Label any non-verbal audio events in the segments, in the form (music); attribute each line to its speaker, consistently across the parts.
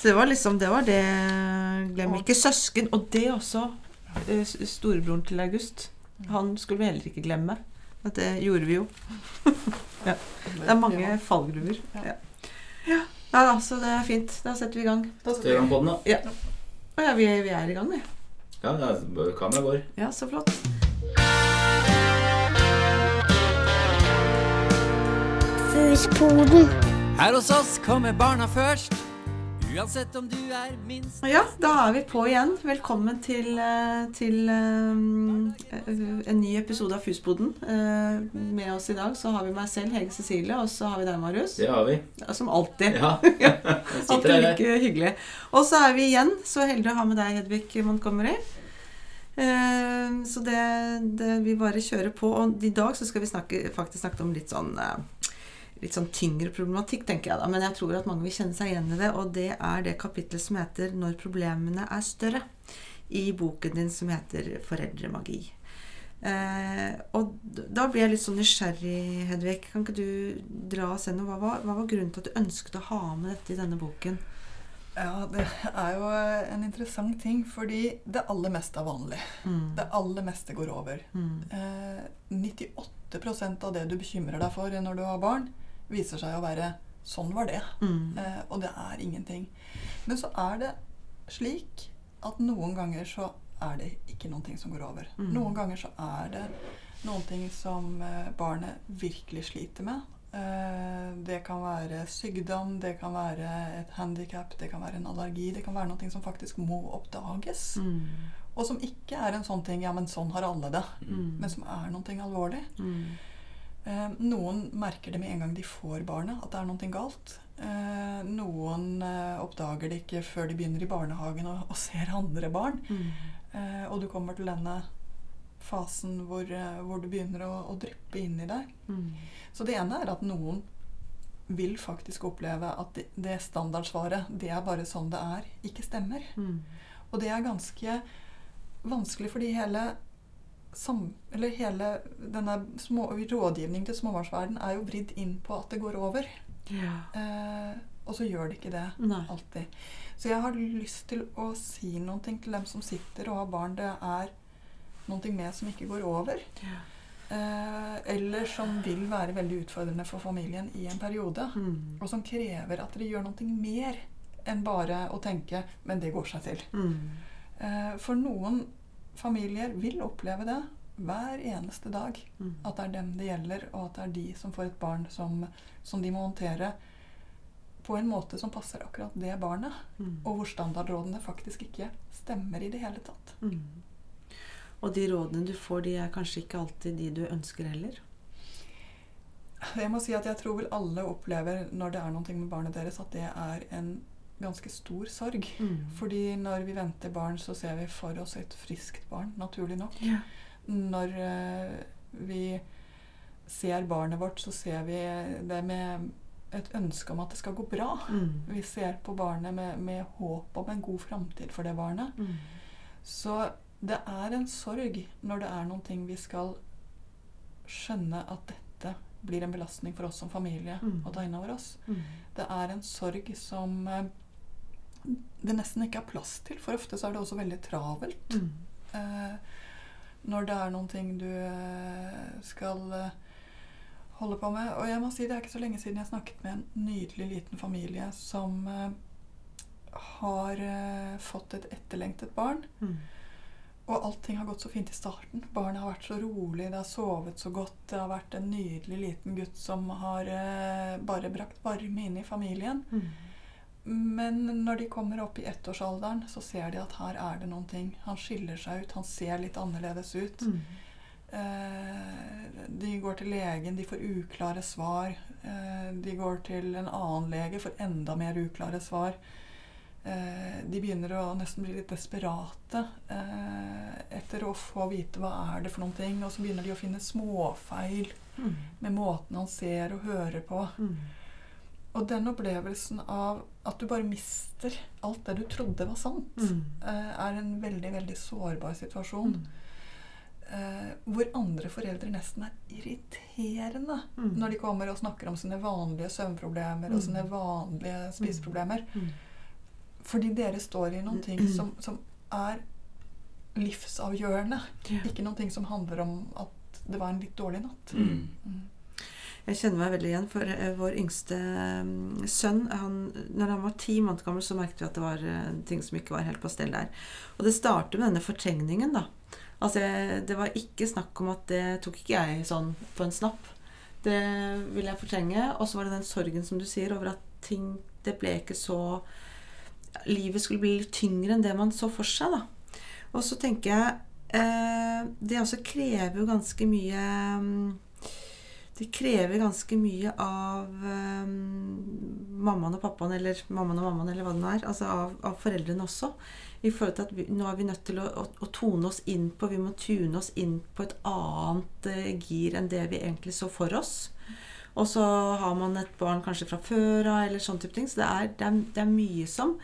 Speaker 1: Så det var liksom Det var det Glem ikke søsken. Og det også. eh, Storebroren til August. Han skulle vi heller ikke glemme. At det gjorde vi jo. (laughs) ja. Det er mange fallgruver. Ja. ja. Nei, så det er fint. Da setter vi i gang.
Speaker 2: Da setter vi i gang på den, da.
Speaker 1: Å ja, vi, vi er i gang, vi.
Speaker 2: Ja, er- kameraet går.
Speaker 1: Ja, så flott.
Speaker 3: Fuspoden.
Speaker 4: Her hos oss kommer barna først. Uansett om du er minst
Speaker 1: Ja, da er vi på igjen. Velkommen til, eh, til um, en ny episode av Fusboden. Uh, Med oss i dag så har vi meg selv, Hege Cecilie, og så har vi deg, Marius.
Speaker 2: Det har vi.
Speaker 1: Ja, Som alltid.
Speaker 2: Ja. (laughs)
Speaker 1: Alltid like hyggelig. Og så er vi igjen så heldige å ha med deg, Hedvig Montgomery. Eh, Så det, det vi bare kjører på. Og i dag så skal vi snakke, faktisk snakke om litt sånn eh, Litt sånn tyngre problematikk, tenker jeg da. Men jeg tror at mange vil kjenne seg igjen i det. Og det er det kapitlet som heter 'Når problemene er større'. I boken din som heter 'Foreldremagi'. Eh, og da blir jeg litt sånn nysgjerrig, Hedvig. Kan ikke du dra oss gjennom hva, var- hva var grunnen til at du ønsket å ha med dette i denne boken?
Speaker 5: Ja, det er jo en interessant ting, fordi det aller meste er vanlig.
Speaker 1: Mm.
Speaker 5: Det aller meste går over.
Speaker 1: Mm.
Speaker 5: Eh, 98% av det du bekymrer deg for når du har barn, viser seg å være 'sånn var det'.
Speaker 1: Mm.
Speaker 5: Eh, og det er ingenting. Men så er det slik at noen ganger så er det ikke noen ting som går over.
Speaker 1: Mm.
Speaker 5: Noen ganger så er det noen ting som eh, barnet virkelig sliter med. Eh, det kan være sykdom, det kan være et handikap, det kan være en allergi. Det kan være noe som faktisk må oppdages.
Speaker 1: Mm.
Speaker 5: Og som ikke er en sånn ting 'ja, men sånn har alle det',
Speaker 1: Mm.
Speaker 5: men som er noe alvorlig.
Speaker 1: Mm.
Speaker 5: Eh, noen merker det med en gang de får barnet, at det er noe galt. Eh, noen eh, oppdager det ikke før de begynner i barnehagen og, og ser andre barn.
Speaker 1: Mm.
Speaker 5: Eh, og du kommer til denne fasen hvor, hvor du begynner å, å dryppe inn i deg.
Speaker 1: Mm.
Speaker 5: Så det ene er at noen vil faktisk oppleve at det, det standardsvaret 'det er bare sånn det er', ikke stemmer.
Speaker 1: Mm.
Speaker 5: Og det er ganske vanskelig fordi hele sam, eller hele denne små, rådgivning til småbarnsverden er jo vridd inn på at det går over.
Speaker 1: Ja.
Speaker 5: Eh, og så gjør det ikke det
Speaker 1: Nei.
Speaker 5: alltid. Så jeg har lyst til å si noe til dem som sitter og har barn det er noe med som ikke går over.
Speaker 1: Ja.
Speaker 5: Eh, eller som vil være veldig utfordrende for familien i en periode.
Speaker 1: Mm.
Speaker 5: Og som krever at dere gjør noe mer enn bare å tenke 'men det går seg til'.
Speaker 1: Mm.
Speaker 5: Eh, For noen familier vil oppleve det hver eneste dag.
Speaker 1: Mm.
Speaker 5: At det er dem det gjelder, og at det er de som får et barn som, som de må håndtere på en måte som passer akkurat det barnet.
Speaker 1: Mm.
Speaker 5: Og hvor standardrådene faktisk ikke stemmer i det hele tatt.
Speaker 1: Mm. Og de rådene du får, de er kanskje ikke alltid de du ønsker heller?
Speaker 5: Jeg må si at jeg tror vel alle opplever når det er noe med barnet deres, at det er en ganske stor sorg.
Speaker 1: Mm.
Speaker 5: Fordi når vi venter barn, så ser vi for oss et friskt barn, naturlig nok.
Speaker 1: Yeah.
Speaker 5: Når uh, vi ser barnet vårt, så ser vi det med et ønske om at det skal gå bra.
Speaker 1: Mm.
Speaker 5: Vi ser på barnet med, med håp om en god framtid for det barnet.
Speaker 1: Mm.
Speaker 5: Så det er en sorg når det er noen ting vi skal skjønne at dette blir en belastning for oss som familie
Speaker 1: Mm.
Speaker 5: å ta inn over oss.
Speaker 1: Mm.
Speaker 5: Det er en sorg som eh, det nesten ikke er plass til, for ofte så er det også veldig travelt.
Speaker 1: Mm.
Speaker 5: Eh, når det er noen ting du eh, skal eh, holde på med. Og jeg må si det er ikke så lenge siden jeg snakket med en nydelig liten familie som eh, har fått et etterlengtet barn.
Speaker 1: Mm.
Speaker 5: Og allting har gått så fint i starten. Barnet har vært så rolig, det har sovet så godt. Det har vært en nydelig liten gutt som har bare brakt varme inn i familien.
Speaker 1: Mm.
Speaker 5: Men når de kommer opp i ettårsalderen, så ser de at her er det noen ting. Han skiller seg ut, han ser litt annerledes ut.
Speaker 1: Mm.
Speaker 5: Eh, de går til legen, de får uklare svar. Eh, de går til en annen lege, får enda mer uklare svar. Eh, de begynner å nesten bli litt desperate eh, etter å få vite hva er det for noen ting. Og så begynner de å finne småfeil
Speaker 1: Mm.
Speaker 5: med måten han ser og hører på.
Speaker 1: Mm.
Speaker 5: Og den opplevelsen av at du bare mister alt det du trodde var sant,
Speaker 1: Mm.
Speaker 5: eh, er en veldig, veldig sårbar situasjon.
Speaker 1: Mm.
Speaker 5: Eh, hvor andre foreldre nesten er irriterende
Speaker 1: Mm.
Speaker 5: når de kommer og snakker om sine vanlige søvnproblemer
Speaker 1: Mm.
Speaker 5: og sine vanlige spiseproblemer.
Speaker 1: Mm.
Speaker 5: fordi dere står i noen ting som, som er livsavgjørende.
Speaker 1: Ja.
Speaker 5: Ikke noen ting som handler om at det var en litt dårlig natt.
Speaker 2: Mm.
Speaker 5: Mm.
Speaker 1: Jeg kjenner meg veldig igjen, for eh, vår yngste mm, sønn han, Når han var ti måneder gammel, så merket vi at det var eh, ting som ikke var helt på stell der. Og det startet med denne fortrengningen, da. Altså, Det var ikke snakk om at det tok ikke jeg sånn på en snapp. Det ville jeg fortrenge. Og så var det den sorgen, som du sier, over at ting Det ble ikke så Livet skulle bli litt tyngre enn det man så for seg, da. Og så tenker jeg eh, Det også krever jo ganske mye det krever ganske mye av um, mammaen og pappaen, eller mammaen og mammaen, eller hva det nå er. Altså av, av foreldrene også. I forhold til at vi, Nå er vi nødt til å, å, å tone oss inn på Vi må tune oss inn på et annet uh, gir enn det vi egentlig så for oss. Og så har man et barn kanskje fra før av, eller sånne type ting. Så det er, det er, det er mye som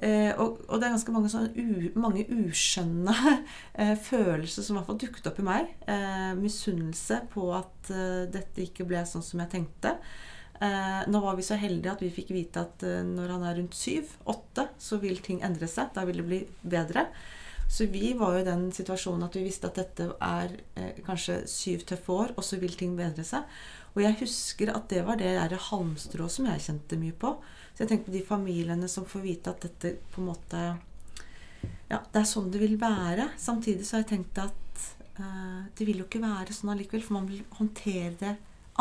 Speaker 1: Eh, og, og det er ganske mange, sånn u, mange uskjønne (laughs) eh, følelser som i hvert fall dukket opp i meg. Eh, misunnelse på at eh, dette ikke ble sånn som jeg tenkte. Eh, nå var vi så heldige at vi fikk vite at eh, når han er rundt syv-åtte, så vil ting endre seg. Da vil det bli bedre. Så vi var jo i den situasjonen at vi visste at dette er kanskje syv tøffe år, og så vil ting bedre seg. Og jeg husker at det var det der halmstrået som jeg kjente mye på. Så jeg tenker på de familiene som får vite at dette på en måte Ja, det er sånn det vil være. Samtidig så har jeg tenkt at uh, det vil jo ikke være sånn allikevel, for man vil håndtere det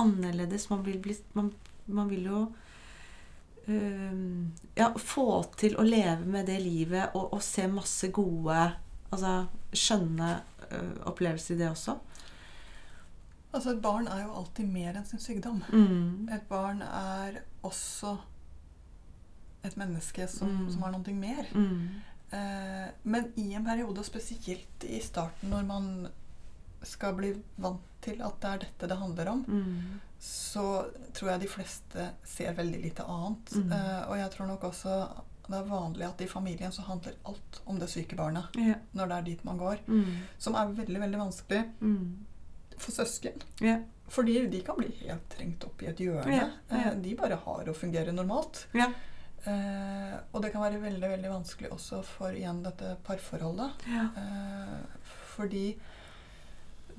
Speaker 1: annerledes. Man vil, bli, man, man vil jo eh, ja, få til å leve med det livet og, og se masse gode Altså skjønne eh, opplevelser i det også.
Speaker 5: Altså, et barn er jo alltid mer enn sin sykdom.
Speaker 1: Mm.
Speaker 5: Et barn er også et menneske som,
Speaker 1: Mm.
Speaker 5: som har noe mer.
Speaker 1: Mm.
Speaker 5: Eh, men i en periode, spesielt i starten når man skal bli vant til at det er dette det handler om,
Speaker 1: Mm.
Speaker 5: så tror jeg de fleste ser veldig lite annet.
Speaker 1: Mm.
Speaker 5: Eh, og jeg tror nok også det er vanlig at i familien så handler alt om det syke barnet.
Speaker 1: Yeah.
Speaker 5: Når det er dit man går.
Speaker 1: Mm.
Speaker 5: Som er veldig, veldig vanskelig
Speaker 1: Mm.
Speaker 5: for søsken.
Speaker 1: Yeah.
Speaker 5: Fordi de kan bli helt trengt opp i et hjørne.
Speaker 1: Ja.
Speaker 5: Eh, De bare har å fungere normalt.
Speaker 1: Ja.
Speaker 5: Eh, og det kan være veldig veldig vanskelig også for igjen dette parforholdet.
Speaker 1: Ja.
Speaker 5: Eh, fordi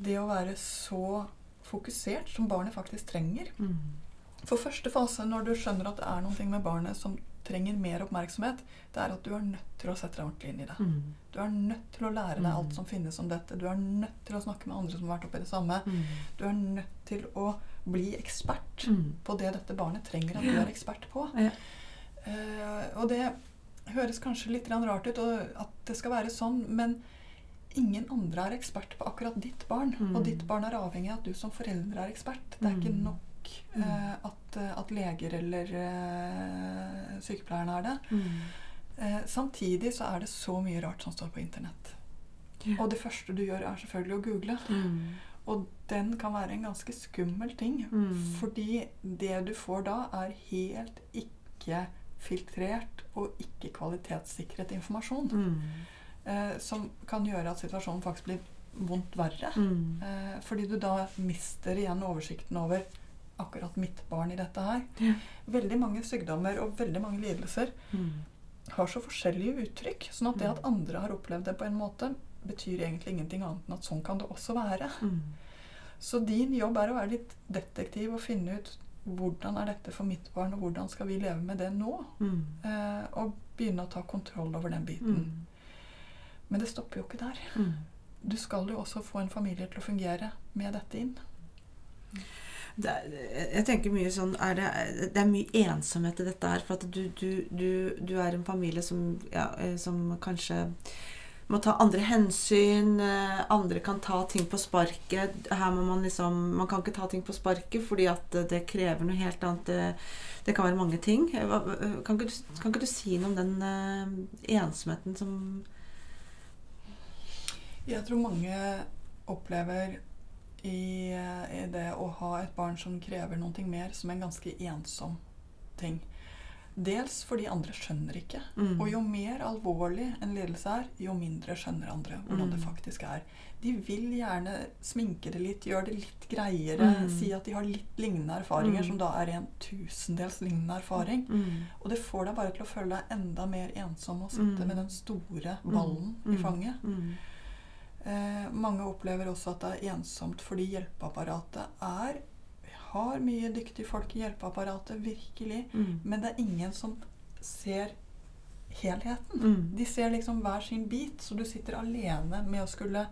Speaker 5: det å være så fokusert som barnet faktisk trenger
Speaker 1: Mm.
Speaker 5: For første fase, når du skjønner at det er noe med barnet som trenger mer oppmerksomhet, det er at du er nødt til å sette deg ordentlig inn i det.
Speaker 1: Mm.
Speaker 5: Du er nødt til å lære deg
Speaker 1: Mm.
Speaker 5: alt som finnes om dette. Du er nødt til å snakke med andre som har vært oppi det samme.
Speaker 1: Mm.
Speaker 5: Du er nødt til å bli ekspert
Speaker 1: Mm.
Speaker 5: på det dette barnet trenger at du er ekspert på.
Speaker 1: Ja.
Speaker 5: Eh, og det høres kanskje litt rart ut og at det skal være sånn, men ingen andre er ekspert på akkurat ditt barn.
Speaker 1: Mm.
Speaker 5: Og ditt barn er avhengig av at du som forelder er ekspert. Det er ikke
Speaker 1: Mm.
Speaker 5: nok eh, at, at leger eller eh, sykepleierne er det.
Speaker 1: Mm.
Speaker 5: Eh, samtidig så er det så mye rart som står på internett.
Speaker 1: Yeah.
Speaker 5: Og det første du gjør, er selvfølgelig å google.
Speaker 1: Mm.
Speaker 5: Og den kan være en ganske skummel ting.
Speaker 1: Mm.
Speaker 5: Fordi det du får da, er helt ikke filtrert og ikke kvalitetssikret informasjon.
Speaker 1: Mm.
Speaker 5: Eh, som kan gjøre at situasjonen faktisk blir vondt verre.
Speaker 1: Mm.
Speaker 5: Eh, fordi du da mister igjen oversikten over akkurat mitt barn i dette her.
Speaker 1: Ja.
Speaker 5: Veldig mange sykdommer og veldig mange lidelser
Speaker 1: Mm.
Speaker 5: har så forskjellige uttrykk. Sånn at det at andre har opplevd det på en måte, betyr egentlig ingenting annet enn at sånn kan det også være.
Speaker 1: Mm.
Speaker 5: Så din jobb er å være litt detektiv og finne ut hvordan er dette for mitt barn, og hvordan skal vi leve med det nå?
Speaker 1: Mm.
Speaker 5: Eh, og begynne å ta kontroll over den biten.
Speaker 1: Mm.
Speaker 5: Men det stopper jo ikke der.
Speaker 1: Mm.
Speaker 5: Du skal jo også få en familie til å fungere med dette inn.
Speaker 1: Det er, jeg tenker mye sånn er det, det er mye ensomhet i dette her. For at du, du, du, du er en familie som, ja, eh, som kanskje må ta andre hensyn. eh, Andre kan ta ting på sparket. Her må man liksom Man kan ikke ta ting på sparket fordi at det krever noe helt annet. Det, det kan være mange ting. Kan ikke, du, kan ikke du si noe om den eh, ensomheten som
Speaker 5: Jeg tror mange opplever i, i det å ha et barn som krever noe mer, som en ganske ensom ting. Dels fordi andre skjønner ikke.
Speaker 1: Mm.
Speaker 5: Og jo mer alvorlig en lidelse er, jo mindre skjønner andre hvordan
Speaker 1: Mm.
Speaker 5: det faktisk er. De vil gjerne sminke det litt, gjøre det litt greiere,
Speaker 1: Mm.
Speaker 5: si at de har litt lignende erfaringer,
Speaker 1: Mm.
Speaker 5: som da er en tusendels lignende erfaring.
Speaker 1: Mm.
Speaker 5: Og det får deg bare til å føle deg enda mer ensom og sitte
Speaker 1: Mm.
Speaker 5: med den store ballen i fanget. Eh, mange opplever også at det er ensomt fordi hjelpeapparatet er har mye dyktige folk i hjelpeapparatet, virkelig.
Speaker 1: Mm.
Speaker 5: Men det er ingen som ser helheten.
Speaker 1: Mm.
Speaker 5: De ser liksom hver sin bit, så du sitter alene med å skulle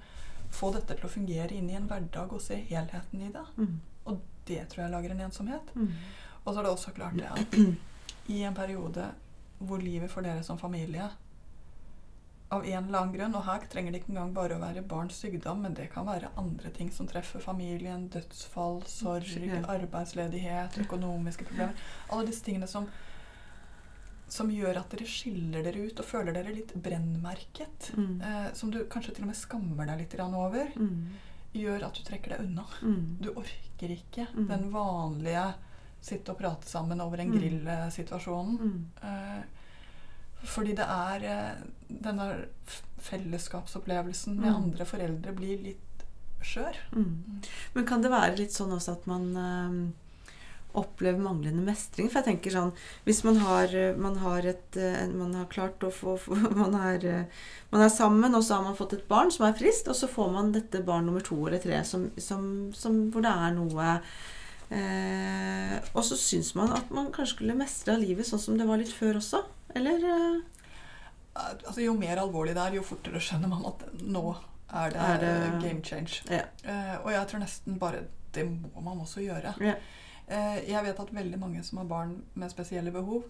Speaker 5: få dette til å fungere inn i en hverdag og se helheten i det.
Speaker 1: Mm.
Speaker 5: Og det tror jeg lager en ensomhet.
Speaker 1: Mm.
Speaker 5: Og så er det også klart det at i en periode hvor livet for dere som familie av en eller annen grunn, og her trenger det ikke engang bare å være barns sykdom, men det kan være andre ting som treffer familien, dødsfall, sorg, arbeidsledighet, økonomiske problemer Alle disse tingene som, som gjør at dere skiller dere ut og føler dere litt brennmerket.
Speaker 1: Mm.
Speaker 5: Eh, som du kanskje til og med skammer deg litt over,
Speaker 1: Mm.
Speaker 5: gjør at du trekker deg unna.
Speaker 1: Mm.
Speaker 5: Du orker ikke
Speaker 1: Mm.
Speaker 5: den vanlige sitte og prate sammen over en
Speaker 1: Mm.
Speaker 5: grill-situasjonen.
Speaker 1: Mm.
Speaker 5: Eh, fordi det er eh, denne fellesskapsopplevelsen med
Speaker 1: Mm.
Speaker 5: andre foreldre blir litt skjør.
Speaker 1: Mm. Men kan det være litt sånn også at man eh, opplever manglende mestring? For jeg tenker sånn Hvis man har, eh, man har et Man har klart å få, (laughs) man, er, man er sammen, og så har man fått et barn som er friskt, og så får man dette barn nummer to eller tre som, som, som, hvor det er noe eh, Og så syns man at man kanskje skulle mestre livet sånn som det var litt før også? Eller eh,
Speaker 5: Altså, jo mer alvorlig det er, jo fortere skjønner man at nå er det,
Speaker 1: Er det-
Speaker 5: game change.
Speaker 1: Ja.
Speaker 5: Eh, og jeg tror nesten bare det må man også gjøre.
Speaker 1: Ja.
Speaker 5: Eh, jeg vet at veldig mange som har barn med spesielle behov,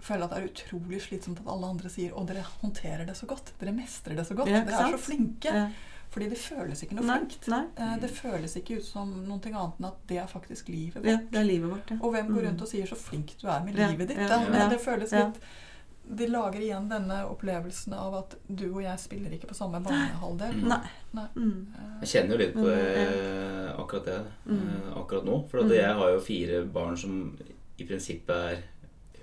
Speaker 5: føler at det er utrolig slitsomt at alle andre sier 'Å, dere håndterer det så godt'. Dere mestrer det så godt.
Speaker 1: Ja,
Speaker 5: dere er
Speaker 1: sant?
Speaker 5: så flinke. Fordi det føles ikke noe
Speaker 1: Nei.
Speaker 5: flinkt.
Speaker 1: nei.
Speaker 5: Det føles ikke ut som noe annet enn at det er faktisk livet vårt.
Speaker 1: det er livet vårt.
Speaker 5: Og hvem går
Speaker 1: Mm.
Speaker 5: rundt og sier 'så flink du er med livet ditt'?
Speaker 1: ja.
Speaker 5: Det føles litt De lager igjen denne opplevelsen av at du og jeg spiller ikke på samme banehalvdel.
Speaker 2: Mm.
Speaker 1: Nei.
Speaker 5: Nei.
Speaker 1: Mm.
Speaker 5: Eh,
Speaker 2: Jeg kjenner jo litt på det, akkurat det
Speaker 1: Mm.
Speaker 2: eh, akkurat nå. For at
Speaker 1: Mm.
Speaker 2: jeg har jo fire barn som i prinsippet er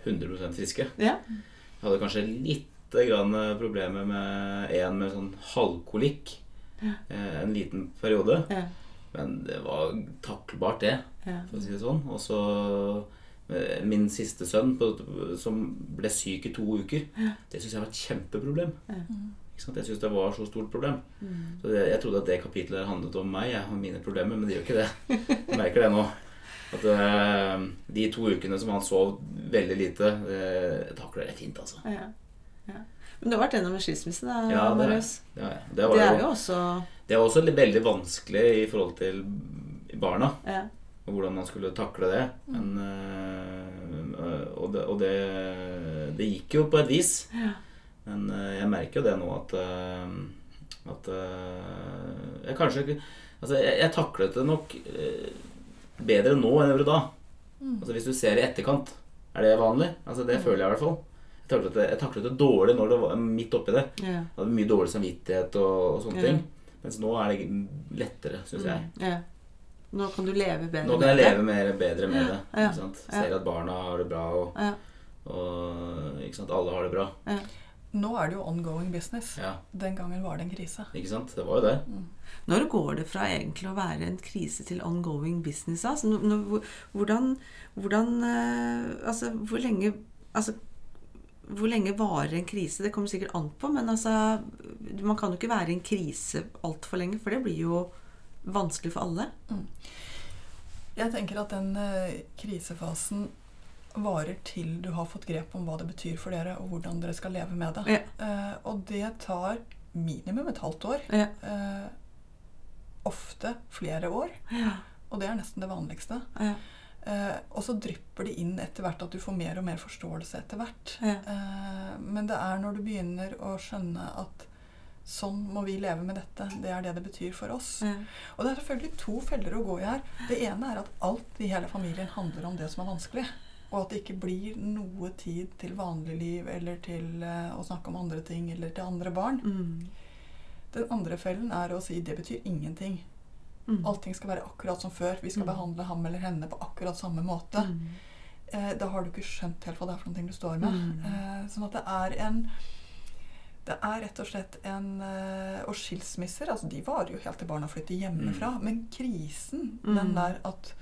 Speaker 2: 100% friske.
Speaker 1: Ja.
Speaker 2: Jeg hadde kanskje litt grann problemer med en med sånn halvkolikk
Speaker 1: Ja.
Speaker 2: eh, en liten periode.
Speaker 1: Ja.
Speaker 2: Men det var taklbart, det, for å si det sånn. Og så eh, min siste sønn på, som ble syk i to uker. Det syns jeg var et kjempeproblem.
Speaker 5: mm.
Speaker 2: Ikke sant? Jeg syns det var så stort problem.
Speaker 1: Mm.
Speaker 2: Så det, jeg trodde at det kapitlet handlet om meg jeg, og mine problemer, men det gjør ikke det. Jeg merker det nå. At uh, de to ukene som han sov veldig lite, uh, takler jeg fint, altså.
Speaker 1: Ja. ja. Men du har vært gjennom en skilsmisse, da,
Speaker 2: Ja, det,
Speaker 1: Marius?
Speaker 2: det, var det,
Speaker 1: Det, er
Speaker 2: jo,
Speaker 1: jo også
Speaker 2: det er også veldig vanskelig i forhold til barna.
Speaker 1: ja.
Speaker 2: Og hvordan man skulle takle det. Men, eh, og det, og det, det gikk jo på et vis.
Speaker 1: Ja.
Speaker 2: Men eh, jeg merker jo det nå at eh, At eh, jeg kanskje ikke Altså, jeg, jeg taklet det nok eh, bedre nå enn jeg gjorde da.
Speaker 5: Mm.
Speaker 2: Altså Hvis du ser i etterkant, er det vanlig? Altså Det føler jeg i hvert fall. Jeg taklet det, jeg taklet det dårlig når det var midt oppi det.
Speaker 1: Ja.
Speaker 2: Jeg hadde mye dårlig samvittighet og, og sånne
Speaker 1: Ja.
Speaker 2: ting. Mens nå er det lettere, syns jeg.
Speaker 1: Mm. Ja. Nå kan du leve bedre med det.
Speaker 2: Nå kan jeg leve mer, bedre med det.
Speaker 1: Ja.
Speaker 2: Ikke sant?
Speaker 1: Ja.
Speaker 2: Ser at barna har det bra, og,
Speaker 1: Ja.
Speaker 2: og ikke sant? alle har det bra.
Speaker 5: Nå er det jo ongoing business.
Speaker 2: Ja,
Speaker 5: Den gangen var det en krise.
Speaker 2: ikke sant? Det var jo det.
Speaker 1: Når går det fra egentlig å være en krise til ongoing business? Altså, nå- nå- hvor- hvordan, hvordan eh, Altså, hvor lenge Altså, hvor lenge varer en krise? Det kommer sikkert an på, men altså Man kan jo ikke være i en krise altfor lenge, for det blir jo vanskelig for alle.
Speaker 5: Jeg tenker at den eh, krisefasen varer til du har fått grep om hva det betyr for dere, og hvordan dere skal leve med det.
Speaker 1: Ja.
Speaker 5: Eh, og det tar minimum et halvt år.
Speaker 1: Ja.
Speaker 5: Eh, ofte flere år.
Speaker 1: Ja.
Speaker 5: Og det er nesten det vanligste.
Speaker 1: Ja.
Speaker 5: Eh, og så drypper det inn etter hvert at du får mer og mer forståelse etter hvert. Eh, men det er når du begynner å skjønne at sånn må vi leve med dette. Det er det det betyr for oss.
Speaker 1: Ja.
Speaker 5: Og det er selvfølgelig to feller å gå i her. Det ene er at alt i hele familien handler om det som er vanskelig. Og at det ikke blir noe tid til vanlig liv eller til uh, å snakke om andre ting eller til andre barn.
Speaker 1: Mm.
Speaker 5: Den andre fellen er å si det betyr ingenting.
Speaker 1: Mm.
Speaker 5: Allting skal være akkurat som før. Vi skal
Speaker 1: Mm.
Speaker 5: behandle ham eller henne på akkurat samme måte.
Speaker 1: Mm.
Speaker 5: eh, da har du ikke skjønt helt hva det er for noe du står med. Eh, sånn at det er en det er rett og slett en eh, Og skilsmisser altså de varer jo helt til barna flytter hjemmefra. Men krisen,
Speaker 1: Mm.
Speaker 5: den der at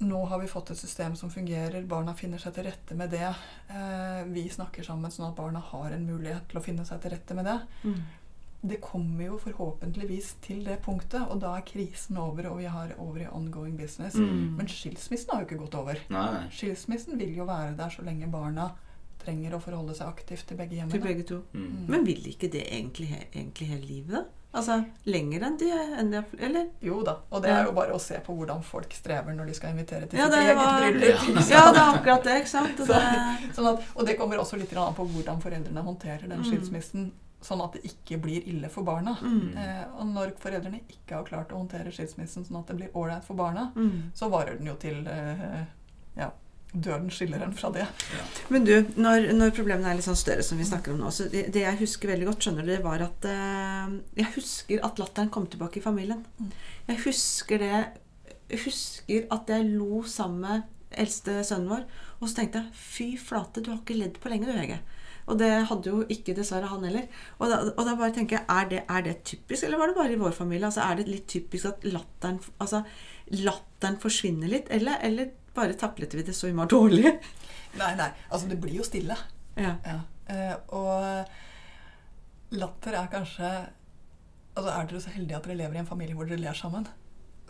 Speaker 5: nå har vi fått et system som fungerer, barna finner seg til rette med det. Eh, vi snakker sammen sånn at barna har en mulighet til å finne seg til rette med det.
Speaker 1: Mm.
Speaker 5: Det kommer jo forhåpentligvis til det punktet, og da er krisen over, og vi har over i ongoing business.
Speaker 2: Mm.
Speaker 5: Men skilsmissen har jo ikke gått over.
Speaker 2: Nei.
Speaker 5: Skilsmissen vil jo være der så lenge barna trenger å forholde seg aktivt til begge hjemmene.
Speaker 1: Til begge to.
Speaker 2: Mm.
Speaker 1: Men vil ikke det egentlig, egentlig hele livet, da? Altså lenger enn de, enn de Eller?
Speaker 5: Jo da, og det er jo bare å se på hvordan folk strever når de skal invitere til
Speaker 1: Ja,
Speaker 5: sitt eget
Speaker 1: var-
Speaker 5: bryllup. (laughs)
Speaker 1: Ja, det er akkurat det, ikke sant? Og
Speaker 5: Så-
Speaker 1: det,
Speaker 5: Sånn at, og det kommer også litt an på hvordan foreldrene håndterer den
Speaker 1: Mm.
Speaker 5: skilsmissen, sånn at det ikke blir ille for barna.
Speaker 1: mm.
Speaker 5: Eh, og når foreldrene ikke har klart å håndtere skilsmissen sånn at det blir ålreit for barna,
Speaker 1: Mm.
Speaker 5: så varer den jo til eh, ja, døden skiller en fra det.
Speaker 1: Men du, når, når problemene er litt sånn større som vi snakker om nå, så det, det jeg husker veldig godt, skjønner du, det var at eh, Jeg husker at latteren kom tilbake i familien.
Speaker 5: Mm.
Speaker 1: Jeg husker det Jeg husker at jeg lo sammen med eldste sønnen vår, og så tenkte jeg fy flate, du har ikke ledd på lenge, du, Hege. Og det hadde jo ikke dessverre han heller. Og da, og da bare tenker jeg, er det, er det typisk, eller var det bare i vår familie? Altså, Er det litt typisk at latteren, altså, latteren forsvinner litt, eller, eller bare taklet vi det så innmari dårlig? (laughs)
Speaker 5: Nei, nei, altså det blir jo stille.
Speaker 1: Ja.
Speaker 5: Ja. Eh, og latter er kanskje Altså Er dere så heldige at dere lever i en familie hvor dere ler sammen,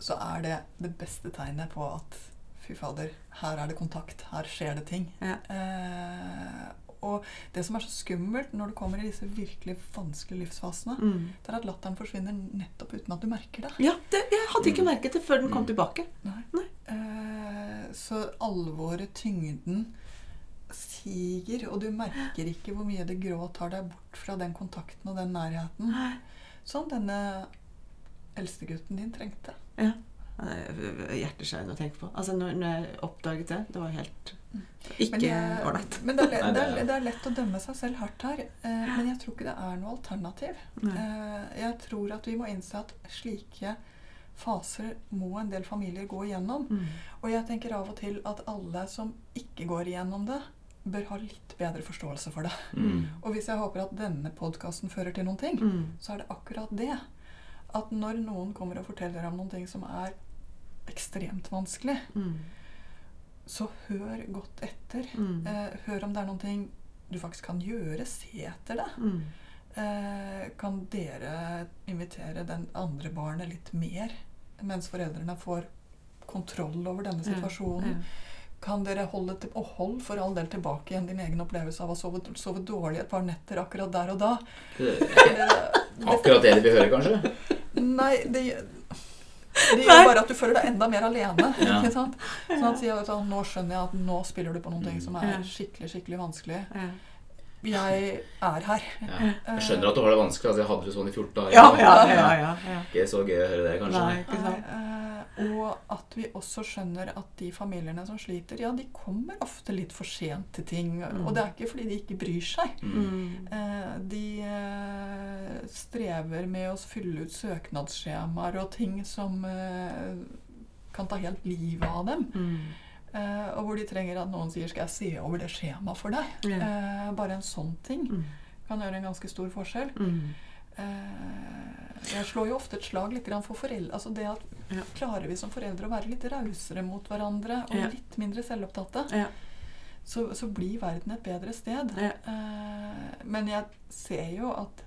Speaker 5: så er det det beste tegnet på at fy fader, her er det kontakt, her skjer det ting.
Speaker 1: Ja.
Speaker 5: Eh, og det som er så skummelt når du kommer i disse virkelig vanskelige livsfasene,
Speaker 1: Mm.
Speaker 5: det er at latteren forsvinner nettopp uten at du merker det.
Speaker 1: Ja, det, jeg hadde ikke merket det før den kom
Speaker 2: Mm.
Speaker 1: tilbake.
Speaker 5: Nei.
Speaker 1: Nei.
Speaker 5: Så alvoret, tyngden, siger, og du merker ikke hvor mye det grå tar deg bort fra den kontakten og den nærheten som denne eldstegutten din trengte.
Speaker 1: Ja. Er Hjerteskjærende å tenke på. Altså, når, når jeg oppdaget det, det var helt ikke
Speaker 5: jeg-
Speaker 1: ålreit.
Speaker 5: men det, er, lett- det,
Speaker 2: er-
Speaker 5: er, det er lett å dømme seg selv hardt her. Eh, men jeg tror ikke det er noe alternativ. Eh, jeg tror at vi må innse at slike faser må en del familier gå igjennom.
Speaker 1: Mm.
Speaker 5: Og jeg tenker av og til at alle som ikke går igjennom det, bør ha litt bedre forståelse for det.
Speaker 2: Mm.
Speaker 5: Og hvis jeg håper at denne podkasten fører til noen ting,
Speaker 1: Mm.
Speaker 5: så er det akkurat det. At når noen kommer og forteller om noen ting som er ekstremt vanskelig,
Speaker 1: Mm.
Speaker 5: så hør godt etter.
Speaker 1: Mm.
Speaker 5: Eh, hør om det er noen ting du faktisk kan gjøre. Se etter det.
Speaker 1: Mm.
Speaker 5: Eh, kan dere invitere den andre barnet litt mer, mens foreldrene får kontroll over denne situasjonen?
Speaker 1: ja.
Speaker 5: Kan dere holde til, og hold for all del tilbake igjen din egen opplevelse av å sove, sove dårlig et par netter akkurat der og da?
Speaker 2: Akkurat det de vil høre, kanskje?
Speaker 5: nei, det, det gjør bare at du føler deg enda mer alene.
Speaker 2: Ja.
Speaker 5: Ikke sant? Sånn at sier, vet du, nå skjønner jeg at nå spiller du på noen ting som er skikkelig skikkelig vanskelig. Jeg er her.
Speaker 2: Ja. Jeg skjønner at du har det vanskelig. Altså, jeg hadde det sånn i 14 dager.
Speaker 1: Ja, ja, ja, ja, ja.
Speaker 2: Ikke så gøy å høre det, kanskje.
Speaker 1: Nei, ikke
Speaker 5: Nei,
Speaker 1: sant.
Speaker 5: eh, og at vi også skjønner at de familiene som sliter, ja, de kommer ofte litt for sent til ting.
Speaker 1: Mm.
Speaker 5: Og det er ikke fordi de ikke bryr seg.
Speaker 1: Mm.
Speaker 5: Eh, de eh, strever med å fylle ut søknadsskjemaer og ting som kan ta helt livet av dem.
Speaker 1: Mm.
Speaker 5: Eh, og hvor de trenger at noen sier 'skal jeg se over det skjemaet for deg'?
Speaker 1: Ja.
Speaker 5: Eh, bare en sånn ting
Speaker 1: Mm.
Speaker 5: kan gjøre en ganske stor forskjell.
Speaker 1: Mm.
Speaker 5: Eh, jeg slår jo ofte et slag litt for foreldre. Altså det at
Speaker 1: Ja.
Speaker 5: Klarer vi som foreldre å være litt rausere mot hverandre og
Speaker 1: Ja.
Speaker 5: litt mindre selvopptatte,
Speaker 1: Ja.
Speaker 5: så, så blir verden et bedre sted. Eh, men jeg ser jo at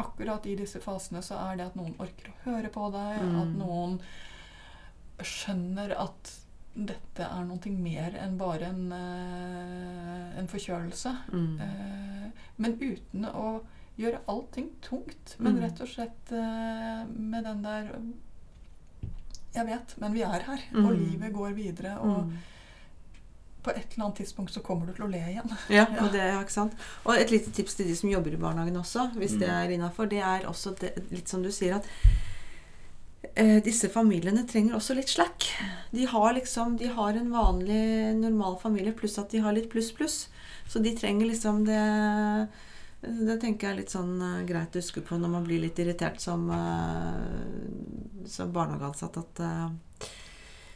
Speaker 5: akkurat i disse fasene så er det at noen orker å høre på deg,
Speaker 1: Mm.
Speaker 5: at noen skjønner at dette er noe mer enn bare en, eh, en forkjølelse.
Speaker 1: Mm.
Speaker 5: Eh, men uten å gjøre allting tungt. Men
Speaker 1: Mm.
Speaker 5: rett og slett eh, med den der Jeg vet, men vi er her, og
Speaker 1: Mm.
Speaker 5: livet går videre. Og
Speaker 1: Mm.
Speaker 5: på et eller annet tidspunkt så kommer du til å le igjen.
Speaker 1: Ja, (laughs) og det, ja, ikke sant? Og et lite tips til de som jobber i barnehagen også, hvis det er innafor, det er også det, litt som du sier at disse familiene trenger også litt slack. De har liksom De har en vanlig, normal familie, pluss at de har litt pluss-pluss. Så de trenger liksom det Det tenker jeg er litt sånn eh, greit å huske på når man blir litt irritert som, eh, som barnehageansatt. At eh,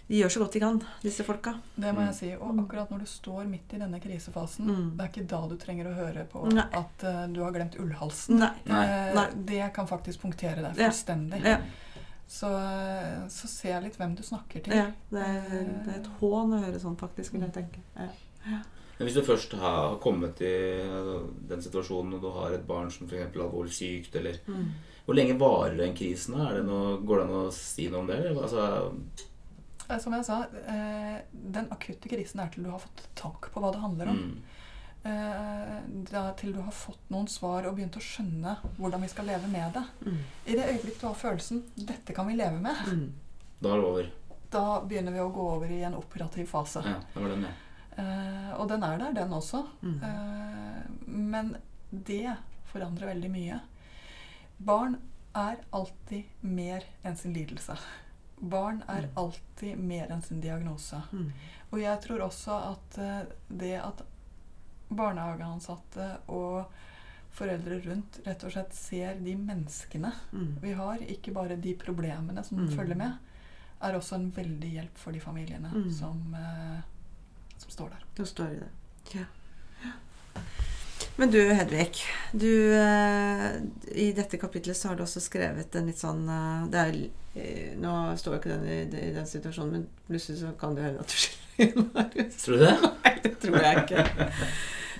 Speaker 1: de gjør så godt de kan, disse folka.
Speaker 5: Det må
Speaker 2: Mm.
Speaker 5: jeg si. Og akkurat når du står midt i denne krisefasen,
Speaker 1: Mm.
Speaker 5: det er ikke da du trenger å høre på
Speaker 1: Nei.
Speaker 5: at eh, du har glemt ullhalsen.
Speaker 1: Nei.
Speaker 2: Nei.
Speaker 5: Eh, Det kan faktisk punktere deg
Speaker 1: Ja.
Speaker 5: fullstendig.
Speaker 1: Ja,
Speaker 5: Så, eh, så se litt hvem du snakker til.
Speaker 1: ja, det, er, det er et hån å høre sånn, faktisk, vil jeg tenke. Ja.
Speaker 2: Men hvis du først har kommet i altså, den situasjonen og du har et barn som f.eks. er alvorlig sykt, eller
Speaker 1: Mm.
Speaker 2: Hvor lenge varer den krisen? Er det noe, går det an å si noe om det? Eller? Altså,
Speaker 5: Eh, Som jeg sa, eh, den akutte krisen er til du har fått tak på hva det handler om.
Speaker 2: mm,
Speaker 5: Eh, er til du har fått noen svar og begynt å skjønne hvordan vi skal leve med det.
Speaker 1: Mm.
Speaker 5: I det øyeblikk du har følelsen 'dette kan vi leve med',
Speaker 1: Mm.
Speaker 2: da er det over.
Speaker 5: da begynner vi å gå over i en operativ fase.
Speaker 2: Ja, det var den, ja.
Speaker 5: Uh, og den er der, den også.
Speaker 1: Mm.
Speaker 5: Uh, men det forandrer veldig mye. Barn er alltid mer enn sin lidelse. Barn er
Speaker 1: Mm.
Speaker 5: alltid mer enn sin diagnose.
Speaker 1: Mm.
Speaker 5: Og jeg tror også at eh, det at barnehageansatte og foreldre rundt rett og slett ser de menneskene
Speaker 1: Mm.
Speaker 5: vi har, ikke bare de problemene som
Speaker 1: Mm.
Speaker 5: følger med, er også en veldig hjelp for de familiene
Speaker 1: Mm.
Speaker 5: som, eh, som står der.
Speaker 1: Det står i det. Ja. Ja. Men du Hedvig, du, eh, i dette kapitlet så har du også skrevet en litt sånn eh, det er, eh, Nå står jo ikke den i, i den situasjonen, men plutselig så kan det hende at du Marius.
Speaker 2: Tror du det?
Speaker 1: Det tror jeg ikke.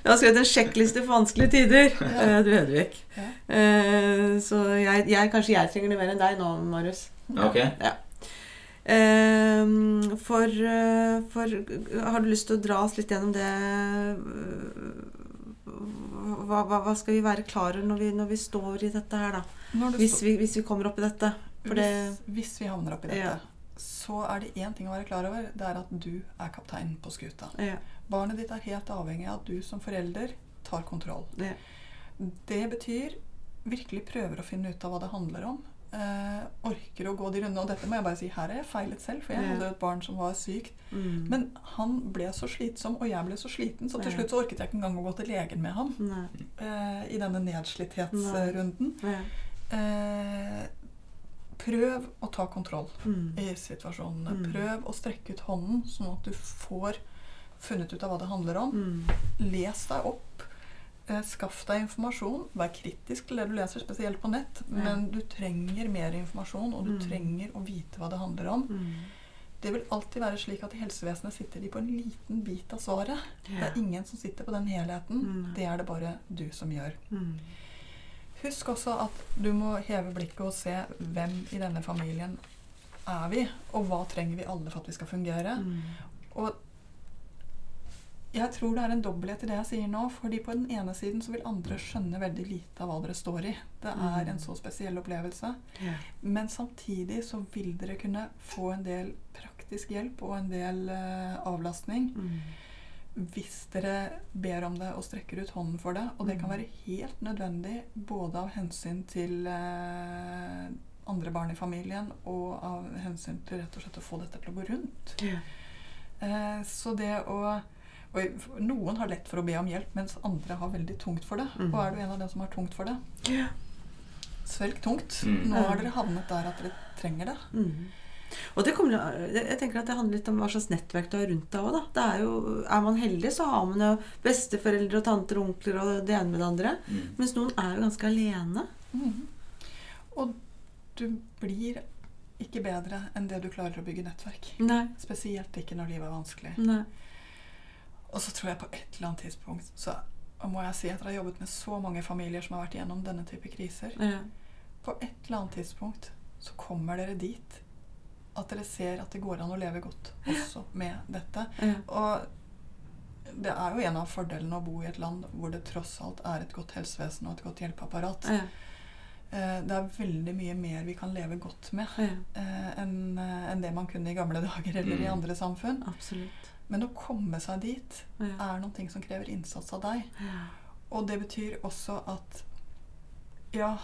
Speaker 1: Jeg har skrevet en sjekkliste for vanskelige tider, ja. du Hedvig.
Speaker 5: Ja.
Speaker 1: Eh, Så jeg, jeg, kanskje jeg trenger det mer enn deg nå, Marius.
Speaker 2: Ja, ok.
Speaker 1: Ja for, eh, for Har du lyst til å dra oss litt gjennom det Hva, hva, hva skal vi være klar over når vi, når vi står i dette her, da? Hvis vi, hvis vi kommer opp i dette. For det
Speaker 5: hvis, hvis vi havner opp i dette,
Speaker 1: Ja.
Speaker 5: så er det én ting å være klar over. Det er at du er kaptein på skuta.
Speaker 1: Ja.
Speaker 5: Barnet ditt er helt avhengig av at du som forelder tar kontroll.
Speaker 1: ja.
Speaker 5: Det betyr virkelig prøver å finne ut av hva det handler om. Eh, orker å gå de rundene. Og dette må jeg bare si, her er jeg feilet selv, for jeg
Speaker 1: Ja.
Speaker 5: hadde et barn som var sykt.
Speaker 1: Mm.
Speaker 5: Men han ble så slitsom, og jeg ble så sliten, så til slutt så orket jeg ikke engang å gå til legen med ham eh, i denne nedslitthetsrunden. Eh, prøv å ta kontroll
Speaker 1: Mm.
Speaker 5: i situasjonene.
Speaker 1: Mm.
Speaker 5: Prøv å strekke ut hånden, sånn at du får funnet ut av hva det handler om.
Speaker 1: Mm.
Speaker 5: Les deg opp. Eh, skaff deg informasjon. Vær kritisk til det du leser, spesielt på nett.
Speaker 1: Ja.
Speaker 5: Men du trenger mer informasjon, og du
Speaker 1: Mm.
Speaker 5: trenger å vite hva det handler om.
Speaker 1: Mm.
Speaker 5: Det vil alltid være slik at i helsevesenet sitter de på en liten bit av svaret. Det er ingen som sitter på den helheten.
Speaker 1: Mm.
Speaker 5: Det er det bare du som gjør.
Speaker 1: Mm.
Speaker 5: Husk også at du må heve blikket og se hvem i denne familien er vi, og hva trenger vi alle for at vi skal fungere.
Speaker 1: Mm.
Speaker 5: Og jeg tror det er en dobbelthet i det jeg sier nå. fordi på den ene siden så vil andre skjønne veldig lite av hva dere står i. Det er
Speaker 1: Mm.
Speaker 5: en så spesiell opplevelse.
Speaker 1: Ja.
Speaker 5: Men samtidig så vil dere kunne få en del praktisk hjelp og en del uh, avlastning
Speaker 1: Mm.
Speaker 5: hvis dere ber om det og strekker ut hånden for det. Og det kan
Speaker 1: Mm.
Speaker 5: være helt nødvendig både av hensyn til eh, andre barn i familien og av hensyn til rett og slett å få dette til å gå rundt.
Speaker 1: Yeah.
Speaker 5: Eh, så det å og Noen har lett for å be om hjelp, mens andre har veldig tungt for det.
Speaker 1: Mm.
Speaker 5: Og er du en av dem som har tungt for det,
Speaker 1: yeah.
Speaker 5: svelg tungt.
Speaker 2: Mm.
Speaker 5: Nå har dere havnet der at dere trenger det.
Speaker 1: Mm. Og det kommer, jeg tenker at det handler litt om hva slags nettverk du har rundt deg òg. Er, jo, er man heldig, så har man jo besteforeldre og tanter og onkler og det ene med det andre.
Speaker 2: Mm.
Speaker 1: Mens noen er jo ganske alene.
Speaker 5: Mhm. Og du blir ikke bedre enn det du klarer å bygge nettverk.
Speaker 1: Nei.
Speaker 5: Spesielt ikke når livet er vanskelig.
Speaker 1: Nei.
Speaker 5: Og så tror jeg på et eller annet tidspunkt så må jeg si, at dere har jobbet med så mange familier som har vært igjennom denne type kriser
Speaker 1: Ja.
Speaker 5: På et eller annet tidspunkt så kommer dere dit at dere ser at det går an å leve godt også med dette.
Speaker 1: Ja.
Speaker 5: Og det er jo en av fordelene å bo i et land hvor det tross alt er et godt helsevesen og et godt hjelpeapparat.
Speaker 1: Ja.
Speaker 5: Eh, Det er veldig mye mer vi kan leve godt med
Speaker 1: Ja.
Speaker 5: eh, enn eh, det man kunne i gamle dager eller i
Speaker 2: Mm.
Speaker 5: andre samfunn.
Speaker 1: Absolutt.
Speaker 5: Men å komme seg dit
Speaker 1: Ja.
Speaker 5: er noe som krever innsats av deg.
Speaker 1: Ja.
Speaker 5: Og det betyr også at ja,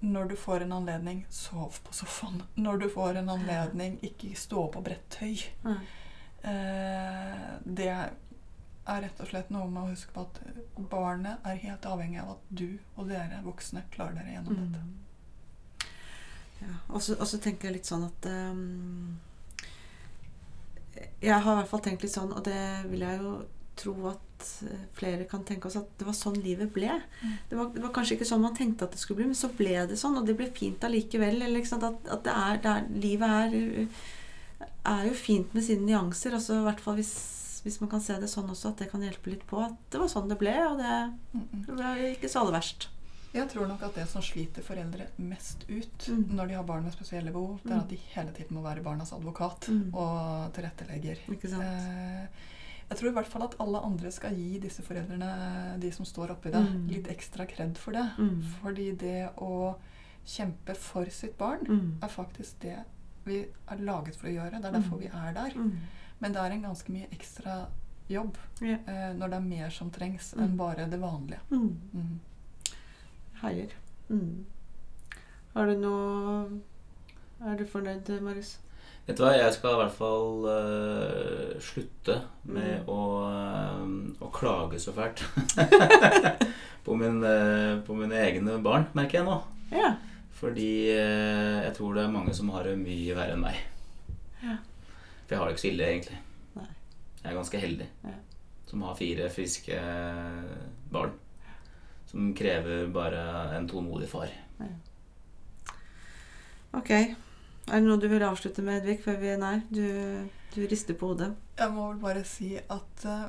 Speaker 5: når du får en anledning, sov på sofaen. Når du får en anledning, ikke stå på bredt tøy.
Speaker 1: Ja.
Speaker 5: Eh, det er rett og slett noe med å huske på at barnet er helt avhengig av at du og dere voksne klarer dere gjennom dette.
Speaker 1: Mm. Ja. Og så tenker jeg litt sånn at ehm, jeg har i hvert fall tenkt litt sånn, og det vil jeg jo tro at eh, flere kan tenke oss, at det var sånn livet ble. Det, var, det var kanskje ikke sånn man tenkte at det skulle bli, men så ble det sånn, og det ble fint allikevel. Eller, sant? At, at det er, det er, livet er, er jo fint med sine nyanser. Altså, I hvert fall hvis, hvis man kan se det sånn også, at det kan hjelpe litt på. At det var sånn det ble, og det,
Speaker 5: Mm, mm.
Speaker 1: det ble ikke så aller verst.
Speaker 5: Jeg tror nok at det som sliter foreldre mest ut
Speaker 1: Mm.
Speaker 5: når de har barn med spesielle behov, det er
Speaker 1: Mm.
Speaker 5: at de hele tiden må være barnas advokat
Speaker 1: Mm.
Speaker 5: og tilrettelegger.
Speaker 1: Ikke sant?
Speaker 5: Eh, jeg tror i hvert fall at alle andre skal gi disse foreldrene, de som står oppi det,
Speaker 1: Mm.
Speaker 5: litt ekstra kred for det.
Speaker 1: Mm.
Speaker 5: Fordi det å kjempe for sitt barn
Speaker 1: Mm.
Speaker 5: er faktisk det vi er laget for å gjøre. Det er derfor vi er der. Men det er en ganske mye ekstra jobb
Speaker 1: yeah.
Speaker 5: eh, når det er mer som trengs enn bare det vanlige.
Speaker 1: Mm. Heier. Mm. Har du noe Er du fornøyd, Marius?
Speaker 2: Vet du hva, jeg skal i hvert fall uh, slutte med
Speaker 1: Mm.
Speaker 2: å, uh, å klage så fælt (laughs) på, min, uh, på mine egne barn, merker jeg nå.
Speaker 1: Ja.
Speaker 2: Fordi jeg tror det er mange som har det mye verre enn meg.
Speaker 1: Ja.
Speaker 2: For jeg har det ikke så ille, egentlig.
Speaker 1: Nei.
Speaker 2: Jeg er ganske heldig
Speaker 1: Ja.
Speaker 2: som har fire friske barn. Som krever bare en tålmodig far.
Speaker 1: Ok. Er det noe du vil avslutte med, Edvig? Før vi Nei, du, du rister på hodet.
Speaker 5: Jeg må vel bare si at uh,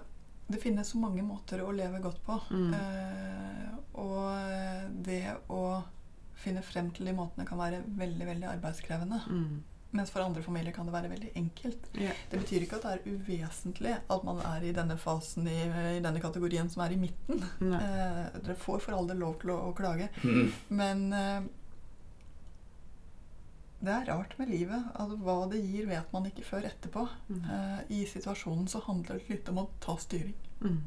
Speaker 5: det finnes så mange måter å leve godt på.
Speaker 1: Mm.
Speaker 5: Uh, og eh, det å finne frem til de måtene kan være veldig veldig arbeidskrevende.
Speaker 1: Mm.
Speaker 5: Mens for andre familier kan det være veldig enkelt.
Speaker 1: Yeah.
Speaker 5: Det betyr ikke at det er uvesentlig at man er i denne fasen, i, i denne kategorien som er i midten. Eh, dere får for all del lov til å, å klage.
Speaker 2: Mm.
Speaker 5: Men eh, det er rart med livet. Altså, hva det gir, vet man ikke før etterpå.
Speaker 1: Mm.
Speaker 5: Eh, I situasjonen så handler det litt om å ta styring.
Speaker 1: Mm.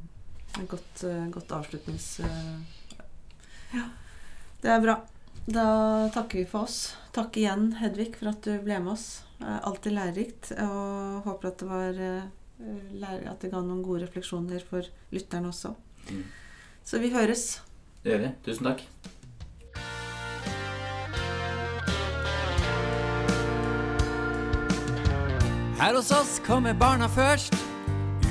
Speaker 1: Godt, eh, godt avslutnings... eh, Ja. Det er bra. Da takker vi for oss. Takk igjen, Hedvig, for at du ble med oss. Alltid lærerikt. Og håper at det, var, eh, at det ga noen gode refleksjoner for lytterne også.
Speaker 2: Mm.
Speaker 1: Så vi høres.
Speaker 2: Det gjør vi. Tusen takk.
Speaker 4: Her hos oss kommer barna først.